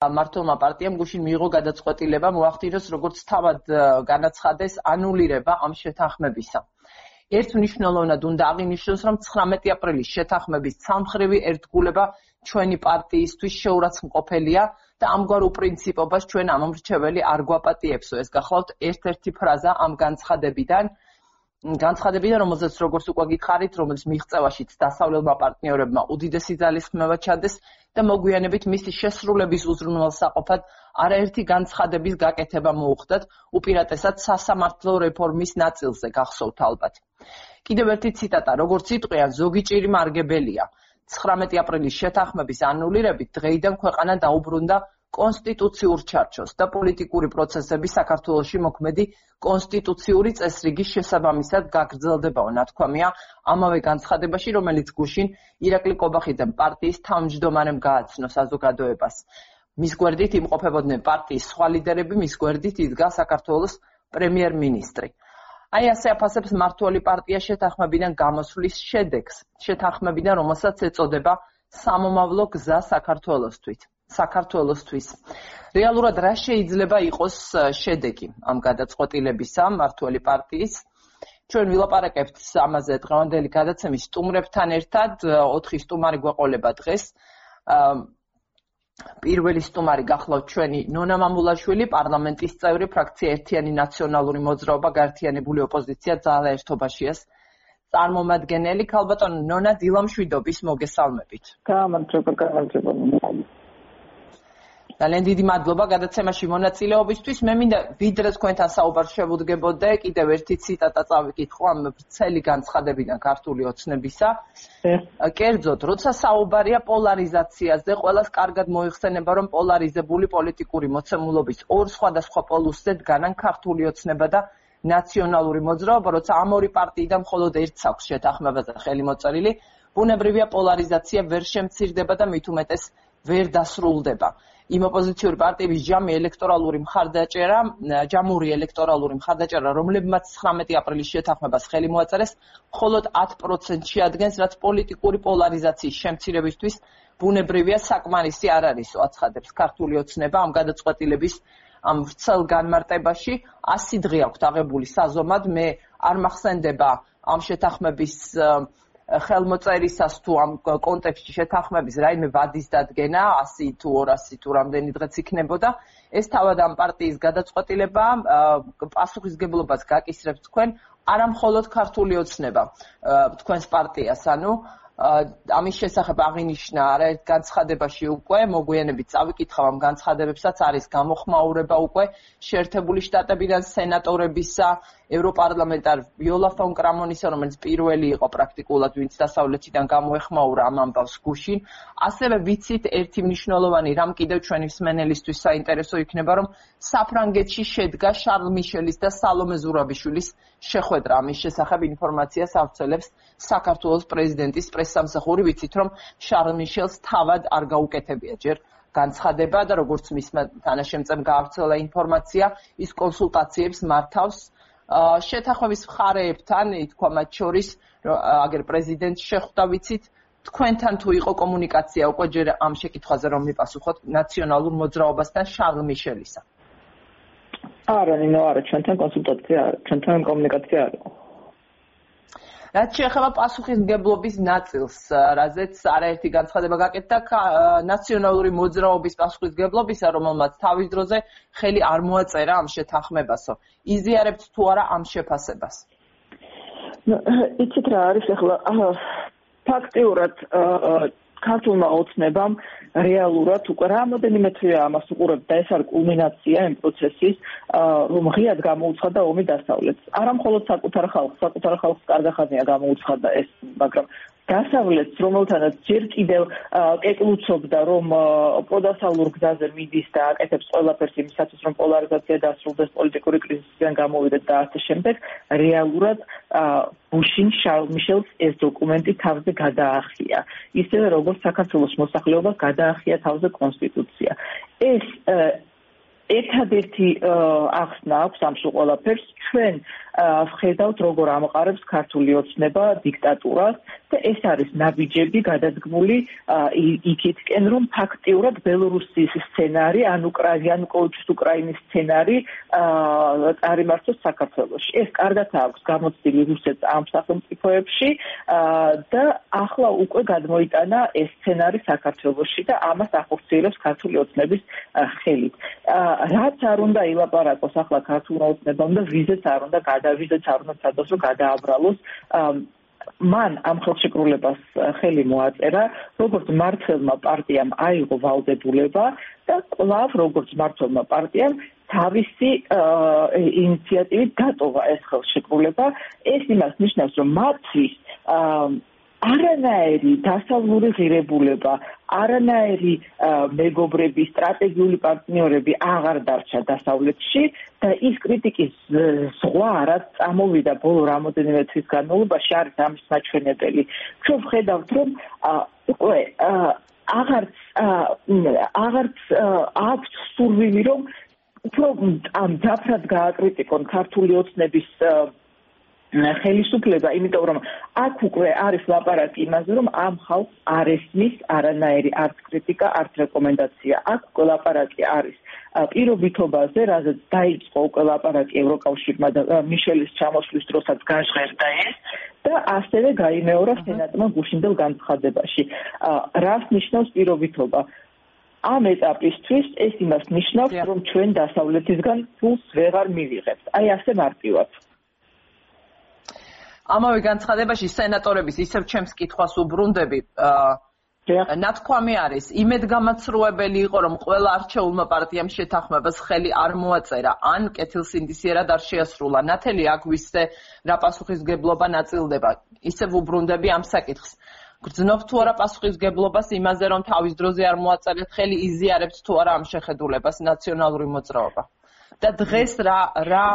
მართლმა პარტიამ გუშინ მიიღო გადაწყვეტილება მოახდინოს როგორც თავად განაცხადეს ანულირება ამ შეთანხმებისა. ერთ მნიშვნელოვნად უნდა აღინიშნოს, რომ 19 აპრილის შეთანხმების სამხრივი ერთგულება ჩვენი პარტიისთვის შეურაცხმყოფელია და ამგვარ უპრინციპობას ჩვენ ამომრჩეველი არ გვაპატიებსო. ეს გახლავთ ერთ-ერთი ფრაზა ამ განცხადებიდან. განცხადებიდან, რომელზეც როგორც უკვე გითხარით, რომელიც მიღწევაშიც დასავლელმა პარტნიორებმა უდიდესი ძალისხმევა ჩადეს და მოგვიანებით მისი შესრულების უზრუნველსაყოფად არაერთი განცხადების გაკეთება მოუხდათ, უპირატესად სასამართლო რეფორმის ნაწილზე გახსოვთ ალბათ. კიდევ ერთი ციტატა, როგორც იტყვიან, ზოგი ჭირი მარგებელია. 19 აპრილის შეთანხმების ანულირებით დღეიდან ქვეყანა დაუბრუნდა კონსტიტუციურ ჩარჩოს და პოლიტიკური პროცესები საქართველოში მოქმედი კონსტიტუციური წესრიგის შესაბამისად გაგრძელდებაო ნათქვამია ამავე განცხადებაში რომელიც გუშინ ირაკლი კობახიძემ პარტიის თავმჯდომარემ გააცნო საზოგადოებას. მის გვერდით იმყოფებოდნენ პარტიის სხვა ლიდერები მის გვერდით იდგა საქართველოს პრემიერ-მინისტრი. აი ასე აფასებს მართული პარტია შეთანხმებიდან გამოსვლის შედეგს შეთანხმებიდან რომელსაც ეწოდება სამომავლო გზა საქართველოსთვის საქართველოსთვის. რეალურად რა შეიძლება იყოს შედეგი ამ გადაწყვეტილებისა მართული პარტიის? ჩვენ ვილაპარაკებთ ამაზე დღევანდელი გადაცემის სტუმრებთან ერთად, 4 სტუმარი გვეყოლება დღეს. პირველი სტუმარი გახლავთ ჩვენი ნონა მამულაშვილი, პარლამენტის წევრი, ფრაქცია ერთიანი ნაციონალური მოძრაობა, გაერთიანებული ოპოზიცია ძალა ერთობაშიას. წარმომადგენელი ქალბატონ ნონა დილამშვიდობის მოგესალმებით. გამარჯობა, გამარჯობა. ძალიან დიდი მადლობა გადაცემაში მონაწილეობისთვის. მე მინდა ვიდრე თქვენთან საუბარ შევუდგებოდე, კიდევ ერთი ციტატა წავიკითხო ამ ვრცელი განცხადებიდან ქართული ოცნებისა. კერძოდ, როცა საუბარია პოლარიზაციაზე, ყოველას კარგად მოიხსენება, რომ პოლარიზებული პოლიტიკური მოცემულობის ორ სხვადასხვა პოლუსზე დგანან ქართული ოცნება და ნაციონალური მოძრაობა, როცა ამ ორი პარტიიდან მხოლოდ ერთს აქვს შეთანხმებაზე ხელი მოწერილი, ბუნებრივია პოლარიზაცია ვერ შემცირდება და მით უმეტეს ვერ დასრულდება. იმ ოპოზიციური პარტიების ჯამი ელექტორალური მხარდაჭერა, ჯამური ელექტორალური მხარდაჭერა, რომლებმაც 19 აპრილის შეთანხმებას ხელი მოაწერეს, მხოლოდ 10% შეადგენს, რაც პოლიტიკური პოლარიზაციის შემცირებისთვის ბუნებრივია საკმარისი არ არისო, აცხადებს ქართული ოცნება ამ გადაწყვეტილების ამ ვრცელ განმარტებაში 100 დღე აქვს აღებული საზომად, მე არ მახსენდება ამ შეთანხმების ხელმოწერისას თუ ამ კონტექსტში შეთანხმების რაიმე ვადის დადგენა 100 თუ 200 თუ რამდენი დღეც იქნებოდა ეს თავად ამ პარტიის გადაწყვეტილება პასუხისგებლობას გაკისრებს თქვენ არა მხოლოდ ქართული ოცნება თქვენს პარტიას ანუ ამის შესახებ აღინიშნა არაერთ განცხადებაში უკვე მოგვიანებით წავიკითხავ ამ განცხადებებსაც არის გამოხმაურება უკვე შეერთებული შტატებიდან სენატორებისა ევროპარლამენტარ ვიოლა ფონ კრამონისა რომელიც პირველი იყო პრაქტიკულად ვინც დასავლეთიდან გამოეხმაურა ამ ამბავს გუშინ. ასევე ვიცით ერთი მნიშვნელოვანი რამ კიდევ ჩვენი მსმენელისთვის საინტერესო იქნება რომ საფრანგეთში შედგა შარლ მიშელის და სალომე ზურაბიშვილის შეხვედრა. ამის შესახებ ინფორმაციას ავრცელებს საქართველოს პრეზიდენტის პრესსამსახური ვიცით რომ შარლ მიშელს თავად არ გაუკეთებია. ჯერ განცხადება და როგორც მის თანაშემწემ გაავრცელა ინფორმაცია ის კონსულტაციებს მართავს შეთანხმების მხარეებთან, ითქვა მათ შორის, აგერ პრეზიდენტს შეხვდა ვიცით, თქვენთან თუ იყო კომუნიკაცია უკვე ჯერ ამ შეკითხვაზე რომ მიპასუხოთ ნაციონალურ მოძრაობასთან შარლ მიშელისა. არა, ნინო, არა, ჩვენთან კონსულტაცია, ჩვენთან კომუნიკაცია არ. რაც შეეხება პასუხისმგებლობის ნაწილს, რაზეც არაერთი განცხადება გაკეთდა ნაციონალური მოძრაობის პასუხისმგებლობისა, რომელმაც თავის დროზე ხელი არ მოაწერა ამ შეთანხმებასო. იზიარებთ თუ არა ამ შეფასებას? იცით რა არის ახლა ფაქტიურად ქართულმა ოცნებამ რეალურად უკვე რამოდენიმე თვეა ამას უყურებ და ეს არის კულმინაცია იმ პროცესის რომ ღიად გამოუცხადა ომი დასავლეთს. არა მხოლოდ საკუთარ ხალხს, საკუთარ ხალხს კარგახანია გამოუცხადა ეს, მაგრამ დასავლეთს რომელთანაც ჯერ კიდევ კეკლუცობდა რომ პროდასავლურ გზაზე მიდის და აკეთებს ყველაფერს იმისათვის რომ პოლარიზაცია დასრულდეს პოლიტიკური კრიზისიდან გამოვიდეთ და ასე შემდეგ რეალურად ბუშინ შარლ მიშელს ეს დოკუმენტი თავზე გადაახია. ისევე როგორც საქართველოს მოსახლეობა გადაახია თავზე კონსტიტუცია. ეს ერთადერთი ახსნა აქვს ამ ყველაფერს. ჩვენ ვხედავთ როგორ ამყარებს ქართული ოცნება დიქტატურას და ეს არის ნაბიჯები გადადგმული იქითკენ რომ ფაქტიურად ბელორუსიის სცენარი ან უკრაინკოუჩის უკრაინის სცენარი წარიმართოს საქართველოში. ეს კარგად აქვს გამოცდილი რუსეთს ამ სახელმწიფოებში და ახლა უკვე გადმოიტანა ეს სცენარი საქართველოში და ამას ახორციელებს ქართული ოცნების ხელით. რაც არ უნდა ილაპარაკოს ახლა ქართულ ოცნებამ და ვიზეც არ უნდა გადავიზეც არ უნდა სადოს რომ გადააბრალოს მან ამ ხელშეკრულებას ხელი მოაწერა, როგორც მართლმა პარტიამ აიღო ვალდებულება და კლავ როგორც მართლმა პარტიამ თავისი ინიციატივით დატოვა ეს ხელშეკრულება. ეს იმას ნიშნავს, რომ მათთვის არანაირი დასავლური ღირებულება, არანაირი მეგობრები, სტრატეგიული პარტნიორები აღარ დარჩა დასავლეთში და ის კრიტიკის ზღვა რაც წამოვიდა ბოლო რამოდენიმე თვის განმავლობაში არის ამის მაჩვენებელი. ჩვენ ვხედავთ რომ უკვე აღარც აღარც აქვს სურვილი რომ უფრო ამ დაფრად გააკრიტიკონ ქართული ოცნების ხელისუფლება, იმიტომ რომ აქ უკვე არის ლაპარაკი იმაზე, რომ ამ ხალხს არ ესმის არანაირი არც კრიტიკა, არც რეკომენდაცია. აქ უკვე ლაპარაკი არის პირობითობაზე, რაზეც დაიწყო უკვე ლაპარაკი ევროკავშირმა და მიშელის ჩამოსვლის დროსაც გაჟღერდა ეს და ასევე გაიმეორა სენატმა გუშინდელ განცხადებაში. რას ნიშნავს პირობითობა? ამ ეტაპისთვის ეს იმას ნიშნავს, რომ ჩვენ დასავლეთისგან ფულს ვეღარ მივიღებთ. აი ასე მარტივად. ამავე განცხადებაში სენატორების ისევ ჩემს კითხვას უბრუნდები ნათქვამი არის. იმედგამაცრუებელი იყო რომ ყველა არჩეულმა პარტიამ შეთანხმებას ხელი არ მოაწერა. ან კეთილსინდისიერად არ შეასრულა. ნათელი აქ ვისზე რა პასუხისგებლობა ნაწილდება. ისევ უბრუნდები ამ საკითხს. გრძნობ თუ არა პასუხისგებლობას იმაზე რომ თავის დროზე არ მოაწერეთ ხელი იზიარებთ თუ არა ამ შეხედულებას ნაციონალური მოძრაობა და დღეს რა რა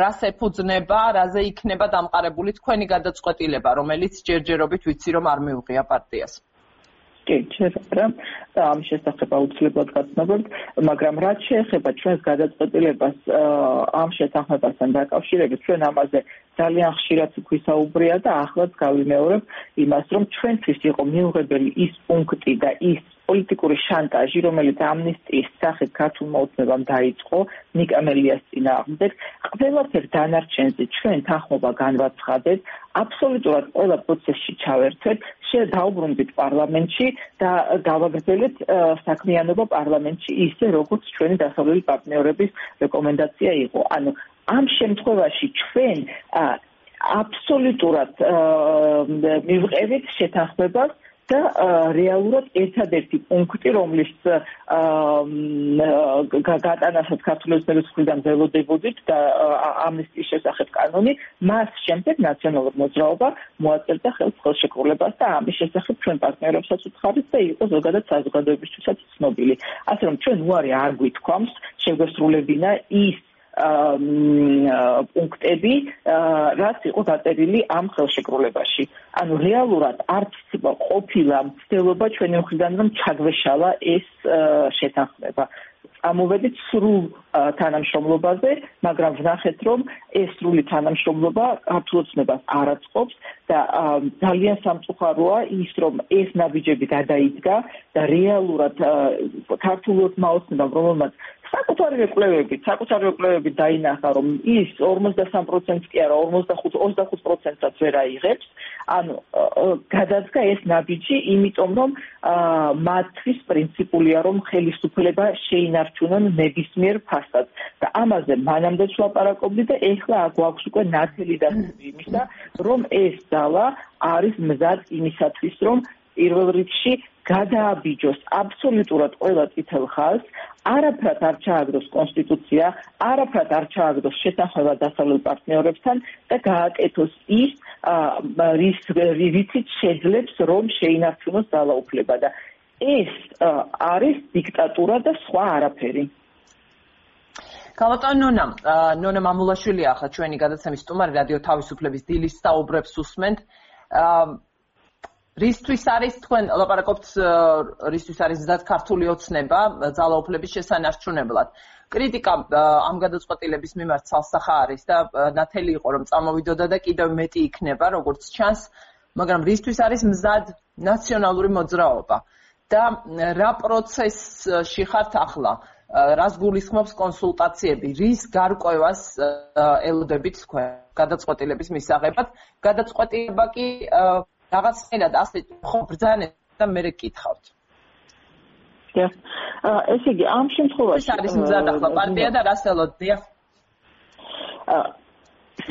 რას ეფუძნება, რაზე იქნება დამყარებული თქვენი გადაწყვეტილება, რომელიც ჯერჯერობით ვიცი რომ არ მიუღია პარტიას. კი, შეიძლება ამ შესახებ აუცილებლად გაცნობთ, მაგრამ რაც შეეხება ჩვენს გადაწყვეტილებას ამ შეთანხმებასთან დაკავშირებით, ჩვენ ამაზე ძალიან ხშირად ვისაუბრია და ახლაც გავიმეორებ იმას, რომ ჩვენთვის იყო მიუღებელი ის პუნქტი და ის პოლიტიკური შანტაჟი, რომელიც ამნისტიის სახით ქართულ მოძებნებამ დაიწყო ნიკამელიას წინააღმდეგ, ყველაფერ დანარჩენზე ჩვენ თანხმობა განვაცხადეთ, აბსოლუტურად ყველა პროცესში ჩავერთვეთ, შედაუბრუნდით პარლამენტში და გავაგრძელეთ საქმიანობა პარლამენტში ისე, როგორც ჩვენი დასავლელი პარტნიორების რეკომენდაცია იყო. ანუ ამ შემთხვევაში ჩვენ აბსოლუტურად მივყევით შეთანხმებას და რეალურად ერთადერთი პუნქტი რომლის გატანასაც ქართულების მხრიდან ველოდებოდით და ამნისტიის შესახებ კანონი მას შემდეგ ნაციონალური მოძრაობა მოაწერდა ხელს ხელშეკრულებას და ამის შესახებ ჩვენ პარტნიორებსაც უცხარით და იყო ზოგადად საზოგადოებისთვისაც ცნობილი. ასე რომ ჩვენ უარი არ გვითქვამს შეგვესრულებინა ის პუნქტები, რაც იყო დაწერილი ამ ხელშეკრულებაში. ანუ რეალურად არც ყოფილა მცდელობა ჩვენი მხრიდან რომ ჩაგვეშალა ეს შეთანხმება. ამოვედით სრულ თანამშრომლობაზე, მაგრამ ვნახეთ, რომ ეს სრული თანამშრომლობა ქართულოცნებას არ აწყობს და ძალიან სამწუხაროა ის, რომ ეს ნაბიჯები გადაიდგა და რეალურად ქართულოცნებამ რომელმაც საკუთარი კვლევებით, საკუთარი კვლევებით დაინახა, რომ ის 53%-ს კი არა, 45 25%-საც ვერ აიღებს. ანუ გადაძგა ეს ნაბიჯი, იმიტომ რომ მათთვის პრინციპულია, რომ ხელისუფლება შეინარჩუნონ ნებისმიერ ფასად. და ამაზე მანამდე ვაპარაკობდი და ეხლა გვაქვს უკვე ნათელი დასკვნები იმისა, რომ ეს ძალა არის მზად იმისათვის, რომ პირველ რიგში გადააბიჯოს აბსოლუტურად ყველა წითელ ხალხს, არაფრად არ ჩააგდოს კონსტიტუცია, არაფრად არ ჩააგდოს შეთანხმება დასავლელ პარტნიორებთან და გააკეთოს ის, რის რიცით შეძლებს რომ შეინარჩუნოს ძალაუფლება და ეს არის დიქტატურა და სხვა არაფერი. კალატონ ნონა, ნონა მამულაშვილი ახლა ჩვენი გადაცემის სტუმარი რადიო თავისუფლების დილის საუბრებს უსმენთ. რისთვის არის თქვენ ლაპარაკობთ რისთვის არის ზად ქართული ოცნება ძალაუფლების შესანარჩუნებლად კრიტიკა ამ გადაწყვეტილების მიმართ ცალსახა არის და ნათელი იყო რომ წამოვიდოდა და კიდევ მეტი იქნება როგორც ჩანს მაგრამ რისთვის არის მზად ნაციონალური მოძრაობა და რა პროცესში ხართ ახლა? რას გულისხმობს კონსულტაციები? რის გარკვევას ელოდებით თქვენ გადაწყვეტილების მისაღებად? გადაწყვეტილება კი რაღაცნაირად ასე ხო ბრძანეთ და მე რეკითხავთ. და ესე იგი ამ შემთხვევაში არის მზად ახლა პარტია და რას ელოდია?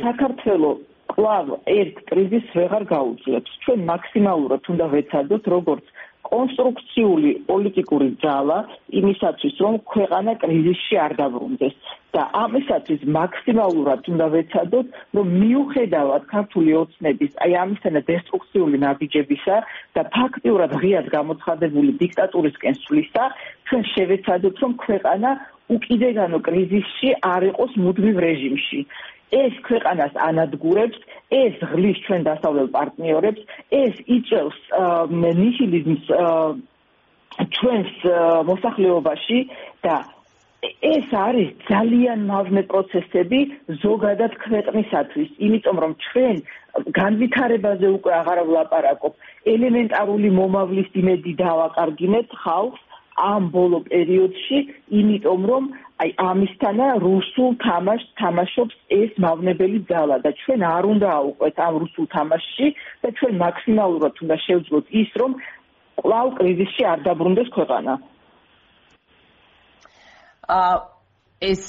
საქართველოს კლავ ერთ კრიზისს ვეღარ გაუძლებს. ჩვენ მაქსიმალურად უნდა ვეცადოთ როგორც კონსტრუქციული პოლიტიკური ძალა იმისათვის, რომ ქვეყანა კრიზისში არ დაბრუნდეს. და ამისათვის მაქსიმალურად უნდა ვეცადოთ, რომ მიუხედავად ქართული ოცნების, აი ამისთანა დესტრუქციული ნაბიჯებისა და ფაქტიურად ღიად გამოცხადებული დიქტატურისკენ სვლისა, ჩვენ შევეცადოთ, რომ ქვეყანა უკიდეგანო კრიზისში არ იყოს მუდმივ რეჟიმში. ეს ქვეყანას ანადგურებს, ეს ღლის ჩვენ დასავლელ პარტნიორებს, ეს იწევს ნიჰილიზმს ჩვენს მოსახლეობაში და ეს არის ძალიან მავნე პროცესები ზოგადად ქვეყნისათვის, იმიტომ რომ ჩვენ განვითარებაზე უკვე აღარ ვლაპარაკობ, ელემენტარული მომავლის იმედი დავაკარგინეთ ხალხს ამ ბოლო პერიოდში, იმიტომ რომ აი ამისთანა რუსულ თამაშს თამაშობს ეს მავნებელი ძალა და ჩვენ არ უნდა აუყვეთ ამ რუსულ თამაშში და ჩვენ მაქსიმალურად უნდა შევძლოთ ის რომ კვლავ კრიზისში არ დაბრუნდეს ქვეყანა. აა ეს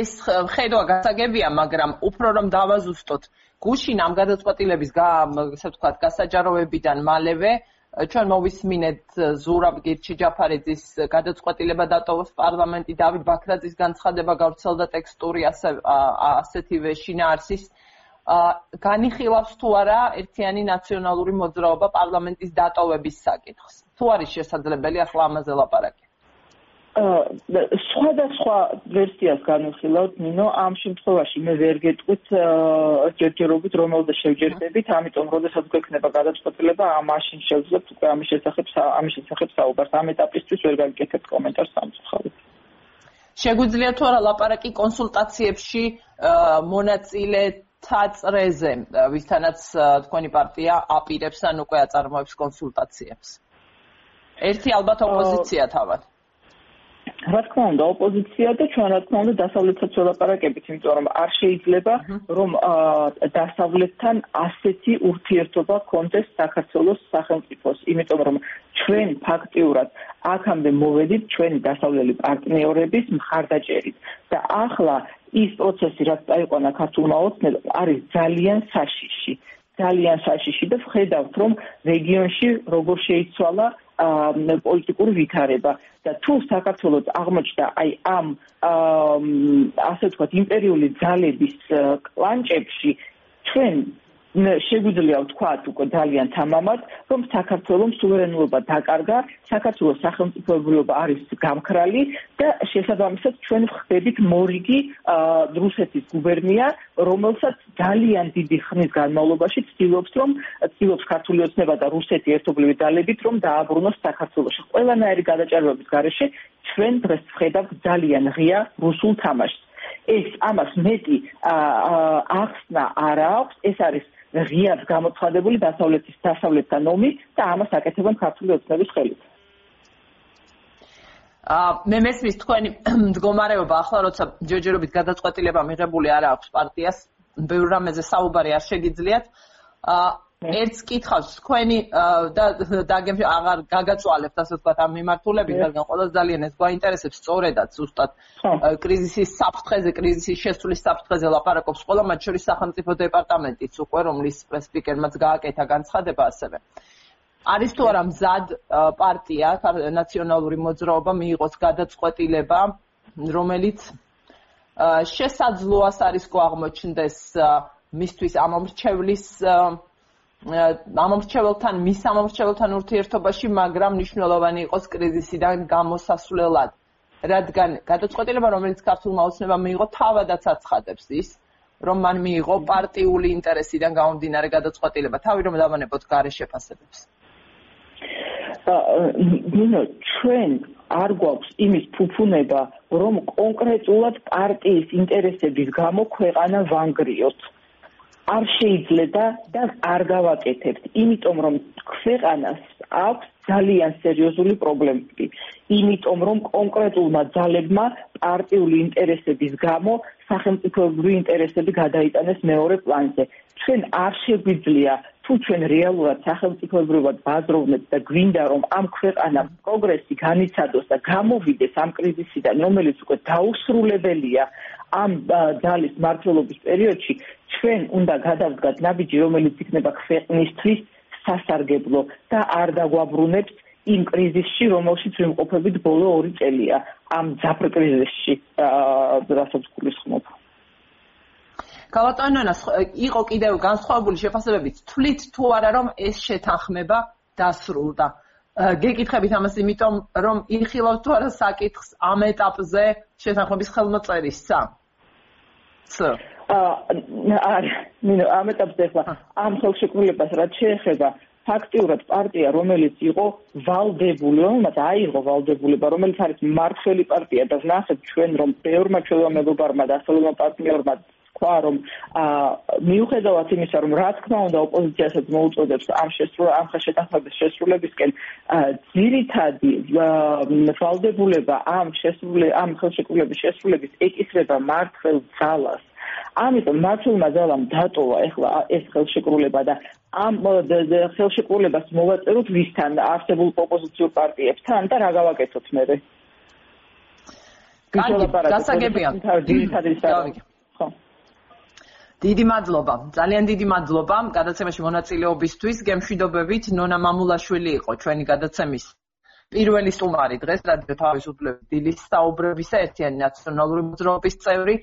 ეს ხედვა გასაგებია, მაგრამ უფრო რომ დავაზუსტოთ, გუშინ ამ გადაწყვეტილების, ასე ვთქვათ, გასაჯაროებიდან მალევე აა ჩვენ მოვისმინეთ ზურაბ გირჩიჯაფარიძის გადაწყვეტილება დატოვოს პარლამენტი. დავით ბაქრაძის განცხადება გავრცელდა ტექსტური ასე ასეთივე შინაარსის. განიხილავს თუ არა ერთიანი ნაციონალური მოძრაობა პარლამენტის დატოვების საკითხს. თუ არის შესაძლებელი ახლა ამაზე ლაპარაკი სხვადასხვა ვერსიას განვიხილავთ ნინო ამ შემთხვევაში. მე ვერ გეტყვით ჯერჯერობით რომელზე შევჯერდებით ამიტომ როდესაც გვექნება გადაწყვეტილება ამაშინ შევძლებთ უკვე ამის შესახებ ამის შესახებ საუბარს. ამ ეტაპისთვის ვერ გაგიკეთებთ კომენტარს სამწუხაროდ. შეგვიძლია თუ არა ლაპარაკი კონსულტაციებში მონაწილე თაწრეზე ვისთანაც თქვენი პარტია აპირებს ან უკვე აწარმოებს კონსულტაციებს. ერთი ალბათ ოპოზიცია თავად რა თქმა უნდა ოპოზიცია და ჩვენ რა თქმა უნდა დასავლეთსაც ველაპარაკებით, იმიტომ რომ არ შეიძლება რომ დასავლეთთან ასეთი ურთიერთობა კონდეს საქართველოს სახელმწიფოს, იმიტომ რომ ჩვენ ფაქტიურად აქამდე მოვედით ჩვენი დასავლელი პარტნიორების მხარდაჭერით და ახლა ის პროცესი რაც წაიყვანა ქართულმა ოცნებამ არის ძალიან საშიში ძალიან საშიში და ვხედავთ რომ რეგიონში როგორ შეიცვალა პოლიტიკური ვითარება. და თუ საქართველოს აღმოჩნდა აი ამ ასე ვთქვათ იმპერიული ძალების კლანჭებში ჩვენ შეგვიძლია ვთქვათ უკვე ძალიან თამამად, რომ საქართველოს სუვერენობა დაკარგა, საქართველოს სახელმწიფოებრიობა არის გამქრალი და შესაბამისად ჩვენ ვხდებით მორიგი რუსეთის გუბერნია, რომელსაც ძალიან დიდი ხნის განმავლობაში ცდილობს რომ ცდილობს ქართული ოცნება და რუსეთი ერთობლივი ძალებით რომ დააბრუნოს საქართველოში. ყველანაირი გადაჭარბების გარეშე ჩვენ დღეს ვხედავთ ძალიან ღია რუსულ თამაშს. ეს ამას მეტი ახსნა არ აქვს, ეს არის ღიად გამოცხადებული დასავლეთის დასავლეთთან ომი და ამას აკეთებენ ქართული ოცნების ხელით. ა მე მესმის თქვენი მდგომარეობა ახლა როცა ჯერჯერობით გადაწყვეტილება მიღებული არა აქვს პარტიას ბევრ რამეზე საუბარი არ შეგიძლიათ ა ერთს კითხავს თქვენი და დაგემ აღარ გაგაწვალებთ ასე ვთქვათ ამ მიმართულებით რადგან ყოველს ძალიან ეს გვაინტერესებს სწორედაც ზუსტად კრიზისის საფრთხეზე კრიზისის შესრულის საფრთხეზე ლაპარაკობს ყველა მათ შორის სახელმწიფო დეპარტამენტიც უკვე რომლის სპიკერმაც გააკეთა განცხადება ასევე. არის თუ არა მზად პარტია ნაციონალური მოძრაობა მიიღოს გადაწყვეტილება რომელიც შესაძლოა სარისკო აღმოჩნდეს მისთვის ამომრჩევლის ამომრჩეველთან მის ამომრჩეველთან ურთიერთობაში, მაგრამ მნიშვნელოვანი იყოს კრიზისიდან გამოსასვლელად. რადგან გადაწყვეტილება, რომელიც ქართულმა ოცნებამ მიიღო, თავადაც აცხადებს ის, რომ მან მიიღო პარტიული ინტერესიდან გამომდინარე გადაწყვეტილება, თავი რომ დავანებოთ გარე შეფასებებს. ნინო, ჩვენ არ გვაქვს იმის ფუფუნება, რომ კონკრეტულად პარტიის ინტერესების გამო ქვეყანა ვანგრიოთ. არ შეიძლება და არ გავაკეთებთ, იმიტომ რომ ქვეყანას აქვს ძალიან სერიოზული პრობლემები. იმიტომ რომ კონკრეტულმა ძალებმა პარტიული ინტერესების გამო სახელმწიფოებრივი ინტერესები გადაიტანეს მეორე პლანზე. ჩვენ არ შეგვიძლია თუ ჩვენ რეალურად სახელმწიფოებრივად ბაზროვნებთ და გვინდა რომ ამ ქვეყანამ პროგრესი განიცადოს და გამოვიდეს ამ კრიზისიდან, რომელიც უკვე დაუსრულებელია ამ ძალის მართლობის პერიოდში, ჩვენ უნდა გადავდგათ ნაბიჯი, რომელიც იქნება ქვეყნისთვის სასარგებლო და არ დაგვაბრუნებს იმ კრიზისში, რომელშიც ვიმყოფებით ბოლო 2 წელია, ამ ძაფრ კრიზისში, რასაც გულისხმობ. კალატონონას იყო კიდევ განსხვავებული შეფასებებით, თვლით თუ არა რომ ეს შეთანხმება დასრულდა. გეკითხებით ამას იმიტომ, რომ იხილავთ თუ არა საკითხს ამ ეტაპზე შეთანხმების ხელმოწერისა. ც ნინო ამ ეტაპზე ხა ამ ხელშეკრულებას რაც შეეხება ფაქტიურად პარტია რომელიც იყო ვალდებული რომელმაც აიღო ვალდებულება რომელიც არის მართველი პარტია და ნახეთ ჩვენ რომ ბევრმა ჩვენებობარმა და ასრულმა პარტნიორმა თქვა რომ მიუხედავად იმისა რომ რა თქმა უნდა ოპოზიციასაც მოუწოდებს ამ შესრულება ამ შეთანხმების შესრულებისკენ ძირითადი ვალდებულება ამ შესრულება ამ ხელშეკრულების შესრულების ეკისრება მართლ ძალას ამიტომ მართლმა ძალამ დატოვა ეხლა ეს ხელშეკრულება და ამ ხელშეკრულებას მოვაწეროთ ვისთან არსებულ ოპოზიციურ პარტიებთან და რა გავაკეთოთ მე? გასაგებია. ხო. დიდი მადლობა. ძალიან დიდი მადლობა გადაცემაში მონაწილეობისთვის. გემშვიდობებით ნონა მამულაშვილი იყო ჩვენი გადაცემის პირველი სტუმარი დღეს რადიო თავისუფლების დილის საუბრებისა ერთიანი ნაციონალური მოძრაობის წევრი.